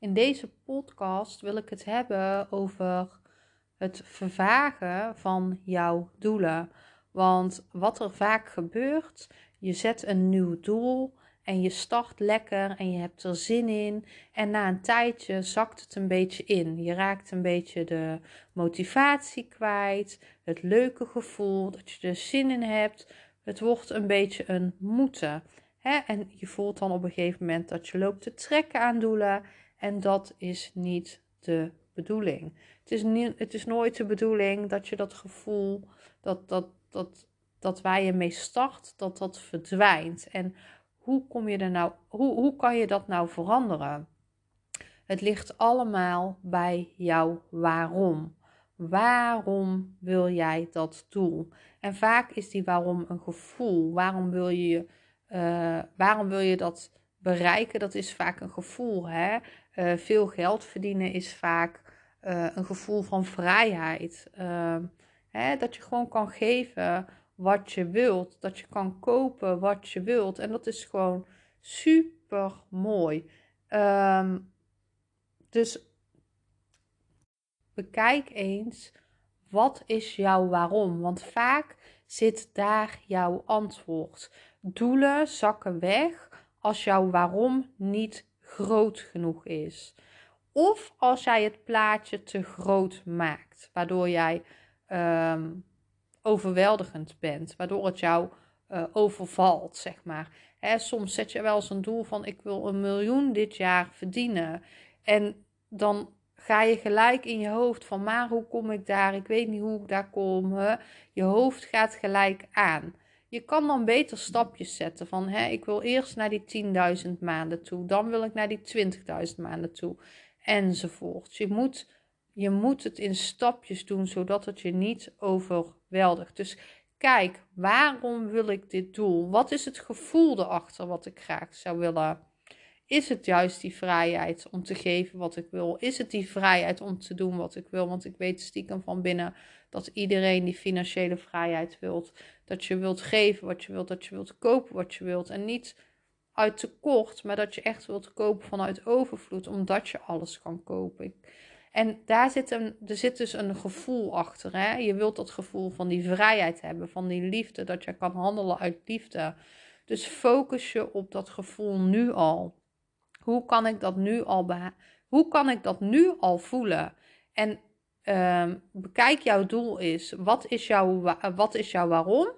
In deze podcast wil ik het hebben over het vervagen van jouw doelen. Want wat er vaak gebeurt, je zet een nieuw doel en je start lekker en je hebt er zin in. En na een tijdje zakt het een beetje in. Je raakt een beetje de motivatie kwijt, het leuke gevoel dat je er zin in hebt. Het wordt een beetje een moeten. Hè? En je voelt dan op een gegeven moment dat je loopt te trekken aan doelen. En dat is niet de bedoeling. Het is, niet, het is nooit de bedoeling dat je dat gevoel, dat, dat, dat, dat waar je mee start, dat dat verdwijnt. En hoe, kom je er nou, hoe, hoe kan je dat nou veranderen? Het ligt allemaal bij jou waarom. Waarom wil jij dat doel? En vaak is die waarom een gevoel. Waarom wil je, uh, waarom wil je dat bereiken? Dat is vaak een gevoel. Hè? Uh, veel geld verdienen is vaak uh, een gevoel van vrijheid. Hè? Dat je gewoon kan geven wat je wilt. Dat je kan kopen wat je wilt. En dat is gewoon super mooi. Um, dus bekijk eens wat is jouw waarom. Want vaak zit daar jouw antwoord. Doelen zakken weg als jouw waarom niet groot genoeg is. Of als jij het plaatje te groot maakt, waardoor jij um, overweldigend bent, waardoor het jou uh, overvalt, zeg maar. Hè, soms zet je wel eens een doel van ik wil een miljoen dit jaar verdienen. En dan ga je gelijk in je hoofd van maar hoe kom ik daar? Ik weet niet hoe ik daar kom. Hè? Je hoofd gaat gelijk aan. Je kan dan beter stapjes zetten van hè, ik wil eerst naar die 10.000 maanden toe, dan wil ik naar die 20.000 maanden toe enzovoort. Je moet, je moet het in stapjes doen zodat het je niet overweldigt. Dus kijk, waarom wil ik dit doel? Wat is het gevoel erachter wat ik graag zou willen? Is het juist die vrijheid om te geven wat ik wil? Is het die vrijheid om te doen wat ik wil? Want ik weet stiekem van binnen dat iedereen die financiële vrijheid wilt. Dat je wilt geven wat je wilt, dat je wilt kopen wat je wilt. En niet uit tekort, maar dat je echt wilt kopen vanuit overvloed, omdat je alles kan kopen. En daar zit een, er zit dus een gevoel achter. Hè? Je wilt dat gevoel van die vrijheid hebben, van die liefde, dat je kan handelen uit liefde. Dus focus je op dat gevoel nu al. Hoe kan ik dat nu al, hoe kan ik dat nu al voelen? En uh, bekijk jouw doel is, wat is jouw, wat is jouw waarom?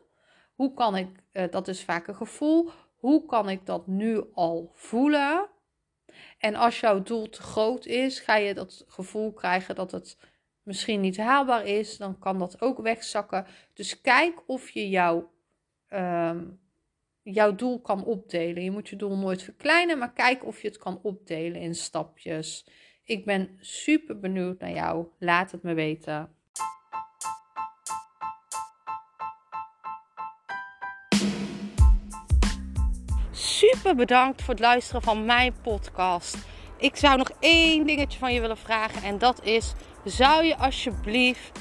Hoe kan ik, uh, dat is vaak een gevoel, hoe kan ik dat nu al voelen? En als jouw doel te groot is, ga je dat gevoel krijgen dat het misschien niet haalbaar is, dan kan dat ook wegzakken. Dus kijk of je jouw, uh, jouw doel kan opdelen. Je moet je doel nooit verkleinen, maar kijk of je het kan opdelen in stapjes. Ik ben super benieuwd naar jou. Laat het me weten. Super bedankt voor het luisteren van mijn podcast. Ik zou nog één dingetje van je willen vragen en dat is: zou je alsjeblieft